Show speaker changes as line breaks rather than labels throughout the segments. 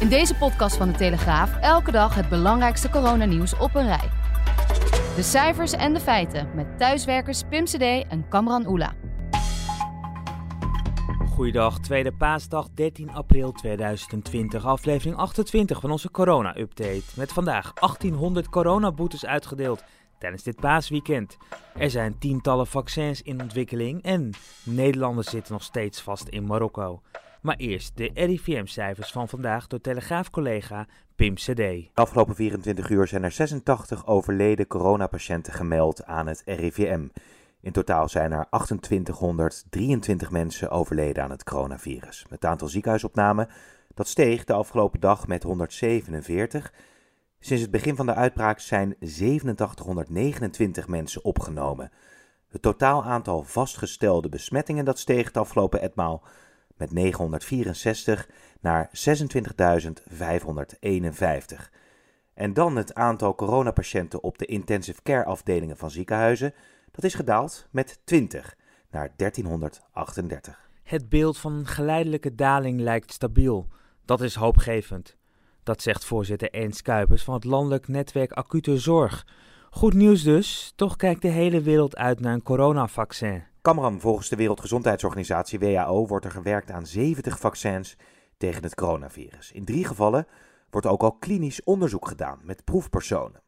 In deze podcast van de Telegraaf elke dag het belangrijkste coronanieuws op een rij. De cijfers en de feiten met thuiswerkers Pim CD en Kamran Oela.
Goeiedag, tweede paasdag 13 april 2020, aflevering 28 van onze corona-update. Met vandaag 1800 coronaboetes uitgedeeld tijdens dit paasweekend. Er zijn tientallen vaccins in ontwikkeling en Nederlanders zitten nog steeds vast in Marokko. Maar eerst de RIVM-cijfers van vandaag door Telegraaf-collega Pim CD.
De afgelopen 24 uur zijn er 86 overleden coronapatiënten gemeld aan het RIVM. In totaal zijn er 2823 mensen overleden aan het coronavirus. Het aantal ziekenhuisopnamen dat steeg de afgelopen dag met 147. Sinds het begin van de uitbraak zijn 8729 mensen opgenomen. Het totaal aantal vastgestelde besmettingen dat steeg de afgelopen etmaal met 964 naar 26.551. En dan het aantal coronapatiënten op de intensive care afdelingen van ziekenhuizen. Dat is gedaald met 20 naar 1338.
Het beeld van een geleidelijke daling lijkt stabiel. Dat is hoopgevend. Dat zegt voorzitter Ernst Kuipers van het Landelijk Netwerk Acute Zorg. Goed nieuws dus, toch kijkt de hele wereld uit naar een coronavaccin.
Volgens de Wereldgezondheidsorganisatie WHO wordt er gewerkt aan 70 vaccins tegen het coronavirus. In drie gevallen wordt ook al klinisch onderzoek gedaan met proefpersonen.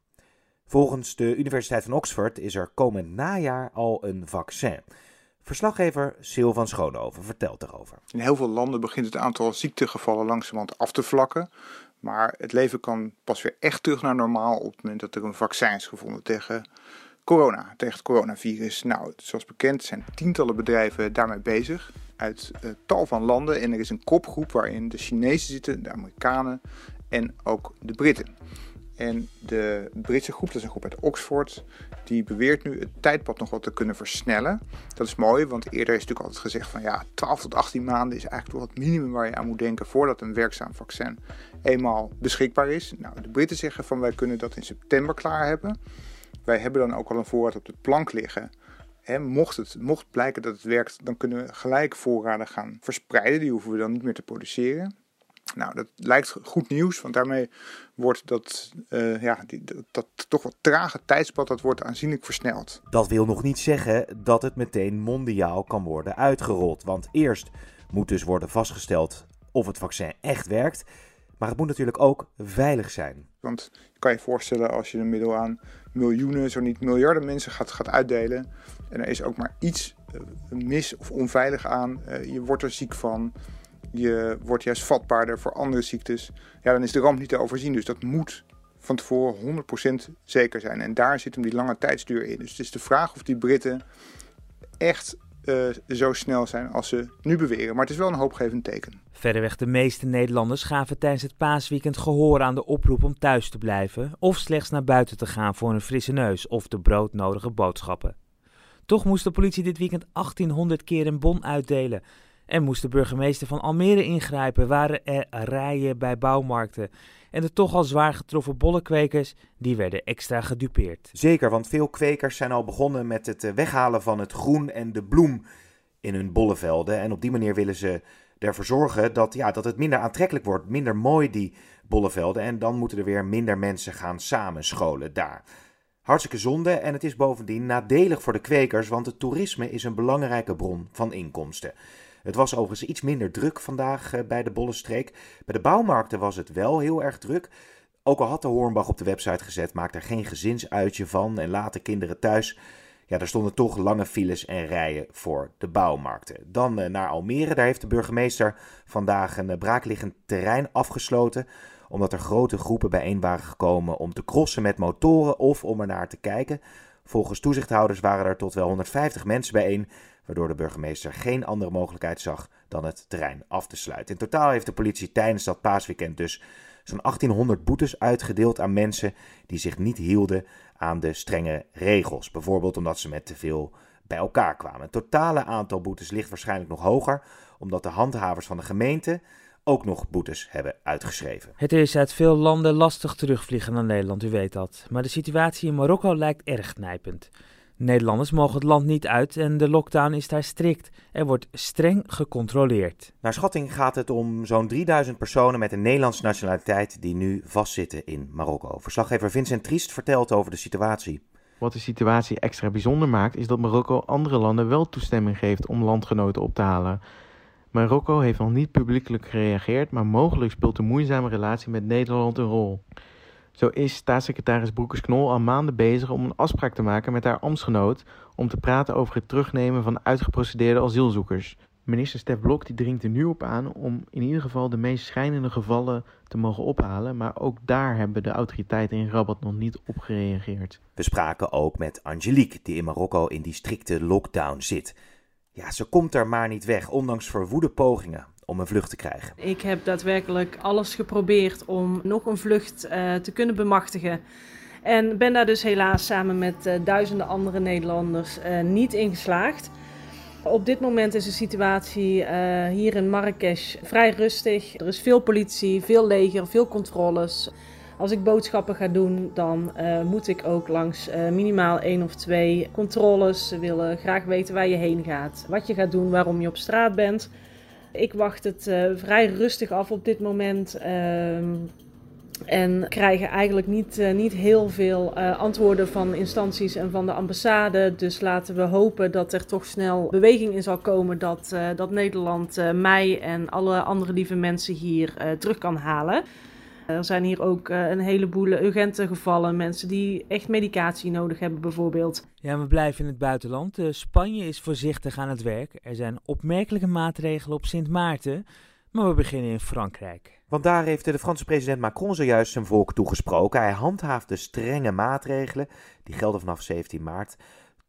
Volgens de Universiteit van Oxford is er komend najaar al een vaccin. Verslaggever Sil van Schoonhoven vertelt erover.
In heel veel landen begint het aantal ziektegevallen langzamerhand af te vlakken. Maar het leven kan pas weer echt terug naar normaal op het moment dat er een vaccin is gevonden tegen corona, tegen het coronavirus. Nou, zoals bekend zijn tientallen bedrijven daarmee bezig uit uh, tal van landen. En er is een kopgroep waarin de Chinezen zitten, de Amerikanen en ook de Britten. En de Britse groep, dat is een groep uit Oxford, die beweert nu het tijdpad nog wat te kunnen versnellen. Dat is mooi, want eerder is natuurlijk altijd gezegd van ja, 12 tot 18 maanden is eigenlijk wel het minimum waar je aan moet denken voordat een werkzaam vaccin eenmaal beschikbaar is. Nou, de Britten zeggen van wij kunnen dat in september klaar hebben. Wij hebben dan ook al een voorraad op de plank liggen. mocht, het, mocht blijken dat het werkt, dan kunnen we gelijk voorraden gaan verspreiden. Die hoeven we dan niet meer te produceren. Nou, dat lijkt goed nieuws, want daarmee wordt dat, uh, ja, dat, toch wat trage tijdspad dat wordt aanzienlijk versneld.
Dat wil nog niet zeggen dat het meteen mondiaal kan worden uitgerold. Want eerst moet dus worden vastgesteld of het vaccin echt werkt. Maar het moet natuurlijk ook veilig zijn.
Want je kan je voorstellen als je een middel aan miljoenen, zo niet miljarden mensen gaat, gaat uitdelen. En er is ook maar iets uh, mis of onveilig aan. Uh, je wordt er ziek van je wordt juist vatbaarder voor andere ziektes. Ja, dan is de ramp niet te overzien. Dus dat moet van tevoren 100% zeker zijn. En daar zit hem die lange tijdsduur in. Dus het is de vraag of die Britten echt uh, zo snel zijn als ze nu beweren. Maar het is wel een hoopgevend teken.
Verderweg de meeste Nederlanders gaven tijdens het paasweekend gehoor aan de oproep om thuis te blijven of slechts naar buiten te gaan voor een frisse neus of de broodnodige boodschappen. Toch moest de politie dit weekend 1800 keer een bon uitdelen en moest de burgemeester van Almere ingrijpen, waren er rijen bij bouwmarkten. En de toch al zwaar getroffen bollenkwekers, die werden extra gedupeerd.
Zeker, want veel kwekers zijn al begonnen met het eh, weghalen van het groen en de bloem in hun bollenvelden. En op die manier willen ze ervoor zorgen dat, ja, dat het minder aantrekkelijk wordt, minder mooi die bollenvelden. En dan moeten er weer minder mensen gaan samenscholen daar. Hartstikke zonde en het is bovendien nadelig voor de kwekers, want het toerisme is een belangrijke bron van inkomsten. Het was overigens iets minder druk vandaag eh, bij de Bollenstreek. Bij de bouwmarkten was het wel heel erg druk. Ook al had de Hornbach op de website gezet, maak er geen gezinsuitje van en laat de kinderen thuis. Ja, er stonden toch lange files en rijen voor de bouwmarkten. Dan eh, naar Almere, daar heeft de burgemeester vandaag een eh, braakliggend terrein afgesloten omdat er grote groepen bijeen waren gekomen om te crossen met motoren of om er naar te kijken. Volgens toezichthouders waren er tot wel 150 mensen bijeen, waardoor de burgemeester geen andere mogelijkheid zag dan het terrein af te sluiten. In totaal heeft de politie tijdens dat paasweekend dus zo'n 1800 boetes uitgedeeld aan mensen die zich niet hielden aan de strenge regels. Bijvoorbeeld omdat ze met te veel bij elkaar kwamen. Het totale aantal boetes ligt waarschijnlijk nog hoger, omdat de handhavers van de gemeente ook nog boetes hebben uitgeschreven.
Het is uit veel landen lastig terugvliegen naar Nederland, u weet dat. Maar de situatie in Marokko lijkt erg nijpend. Nederlanders mogen het land niet uit en de lockdown is daar strikt. Er wordt streng gecontroleerd.
Naar schatting gaat het om zo'n 3000 personen met een Nederlandse nationaliteit die nu vastzitten in Marokko. Verslaggever Vincent Triest vertelt over de situatie.
Wat de situatie extra bijzonder maakt, is dat Marokko andere landen wel toestemming geeft om landgenoten op te halen. Marokko heeft nog niet publiekelijk gereageerd, maar mogelijk speelt de moeizame relatie met Nederland een rol. Zo is staatssecretaris Broekers-Knol al maanden bezig om een afspraak te maken met haar ambtsgenoot om te praten over het terugnemen van uitgeprocedeerde asielzoekers. Minister Stef Blok die dringt er nu op aan om in ieder geval de meest schijnende gevallen te mogen ophalen, maar ook daar hebben de autoriteiten in Rabat nog niet op gereageerd.
We spraken ook met Angelique, die in Marokko in die strikte lockdown zit. Ja, ze komt er maar niet weg, ondanks verwoede pogingen om een vlucht te krijgen.
Ik heb daadwerkelijk alles geprobeerd om nog een vlucht uh, te kunnen bemachtigen. En ben daar dus helaas samen met uh, duizenden andere Nederlanders uh, niet in geslaagd. Op dit moment is de situatie hier in Marrakesh vrij rustig. Er is veel politie, veel leger, veel controles. Als ik boodschappen ga doen, dan uh, moet ik ook langs uh, minimaal één of twee controles. Ze willen graag weten waar je heen gaat, wat je gaat doen, waarom je op straat bent. Ik wacht het uh, vrij rustig af op dit moment. Ehm, en krijgen eigenlijk niet, niet heel veel antwoorden van instanties en van de ambassade. Dus laten we hopen dat er toch snel beweging in zal komen. Dat, dat Nederland mij en alle andere lieve mensen hier terug kan halen. Er zijn hier ook uh, een heleboel urgente gevallen. Mensen die echt medicatie nodig hebben, bijvoorbeeld.
Ja, we blijven in het buitenland. Uh, Spanje is voorzichtig aan het werk. Er zijn opmerkelijke maatregelen op Sint Maarten. Maar we beginnen in Frankrijk.
Want daar heeft de Franse president Macron zojuist zijn volk toegesproken. Hij handhaaft de strenge maatregelen. Die gelden vanaf 17 maart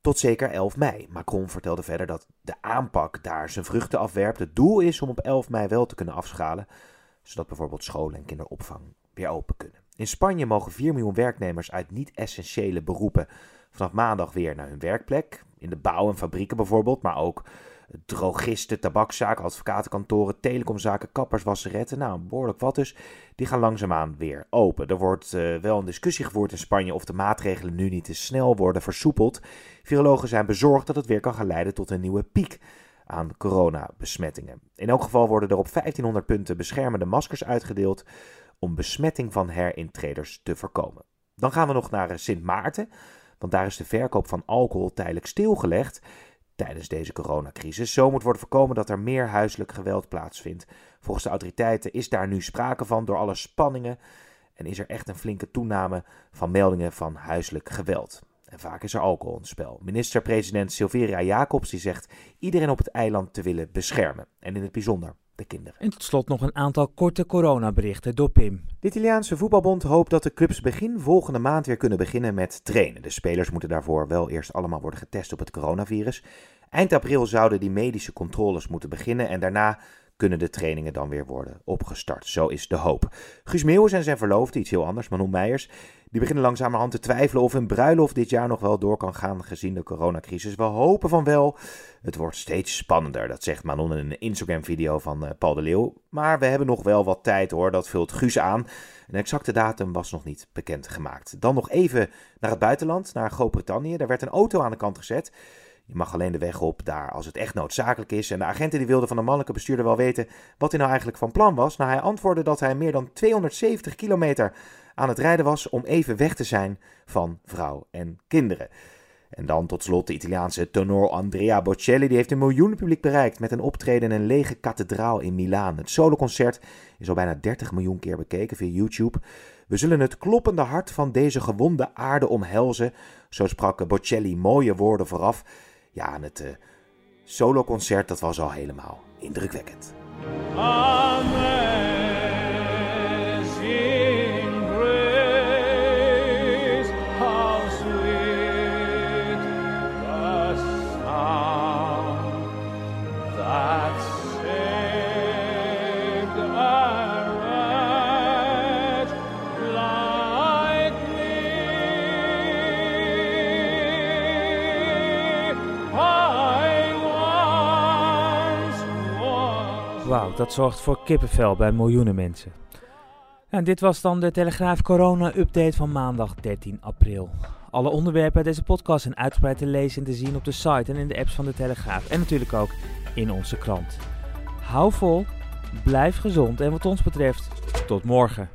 tot zeker 11 mei. Macron vertelde verder dat de aanpak daar zijn vruchten afwerpt. Het doel is om op 11 mei wel te kunnen afschalen zodat bijvoorbeeld scholen en kinderopvang weer open kunnen. In Spanje mogen 4 miljoen werknemers uit niet-essentiële beroepen vanaf maandag weer naar hun werkplek. In de bouw en fabrieken bijvoorbeeld, maar ook drogisten, tabakzaken, advocatenkantoren, telecomzaken, kappers, wasseretten. Nou, behoorlijk wat dus. Die gaan langzaamaan weer open. Er wordt uh, wel een discussie gevoerd in Spanje of de maatregelen nu niet te snel worden versoepeld. Virologen zijn bezorgd dat het weer kan gaan leiden tot een nieuwe piek aan coronabesmettingen. In elk geval worden er op 1500 punten beschermende maskers uitgedeeld om besmetting van herintreders te voorkomen. Dan gaan we nog naar eh, Sint Maarten, want daar is de verkoop van alcohol tijdelijk stilgelegd tijdens deze coronacrisis. Zo moet worden voorkomen dat er meer huiselijk geweld plaatsvindt. Volgens de autoriteiten is daar nu sprake van door alle spanningen en is er echt een flinke toename van meldingen van huiselijk geweld. En vaak is er alcohol in het spel. Minister-president Silveria Jacobs die zegt iedereen op het eiland te willen beschermen. En in het bijzonder de kinderen.
En tot slot nog een aantal korte coronaberichten door Pim.
De Italiaanse voetbalbond hoopt dat de clubs begin volgende maand weer kunnen beginnen met trainen. De spelers moeten daarvoor wel eerst allemaal worden getest op het coronavirus. Eind april zouden die medische controles moeten beginnen en daarna kunnen de trainingen dan weer worden opgestart. Zo is de hoop. Guus Meeuwis en zijn verloofde, iets heel anders, Manon Meijers, die beginnen langzamerhand te twijfelen of hun bruiloft dit jaar nog wel door kan gaan gezien de coronacrisis. We hopen van wel. Het wordt steeds spannender, dat zegt Manon in een Instagram-video van uh, Paul de Leeuw. Maar we hebben nog wel wat tijd hoor, dat vult Guus aan. Een exacte datum was nog niet bekendgemaakt. Dan nog even naar het buitenland, naar Groot-Brittannië. Daar werd een auto aan de kant gezet. Je mag alleen de weg op daar als het echt noodzakelijk is. En de agenten die wilden van de mannelijke bestuurder wel weten wat hij nou eigenlijk van plan was. Nou, hij antwoordde dat hij meer dan 270 kilometer aan het rijden was om even weg te zijn van vrouw en kinderen. En dan tot slot de Italiaanse tenor Andrea Bocelli. Die heeft een miljoen publiek bereikt met een optreden in een lege kathedraal in Milaan. Het soloconcert is al bijna 30 miljoen keer bekeken via YouTube. We zullen het kloppende hart van deze gewonde aarde omhelzen. Zo sprak Bocelli mooie woorden vooraf. Ja, en het uh, soloconcert dat was al helemaal indrukwekkend.
Wauw, dat zorgt voor kippenvel bij miljoenen mensen. En dit was dan de Telegraaf Corona Update van maandag 13 april. Alle onderwerpen uit deze podcast zijn uitgebreid te lezen en te zien op de site en in de apps van de Telegraaf. En natuurlijk ook in onze krant. Hou vol, blijf gezond en wat ons betreft, tot morgen.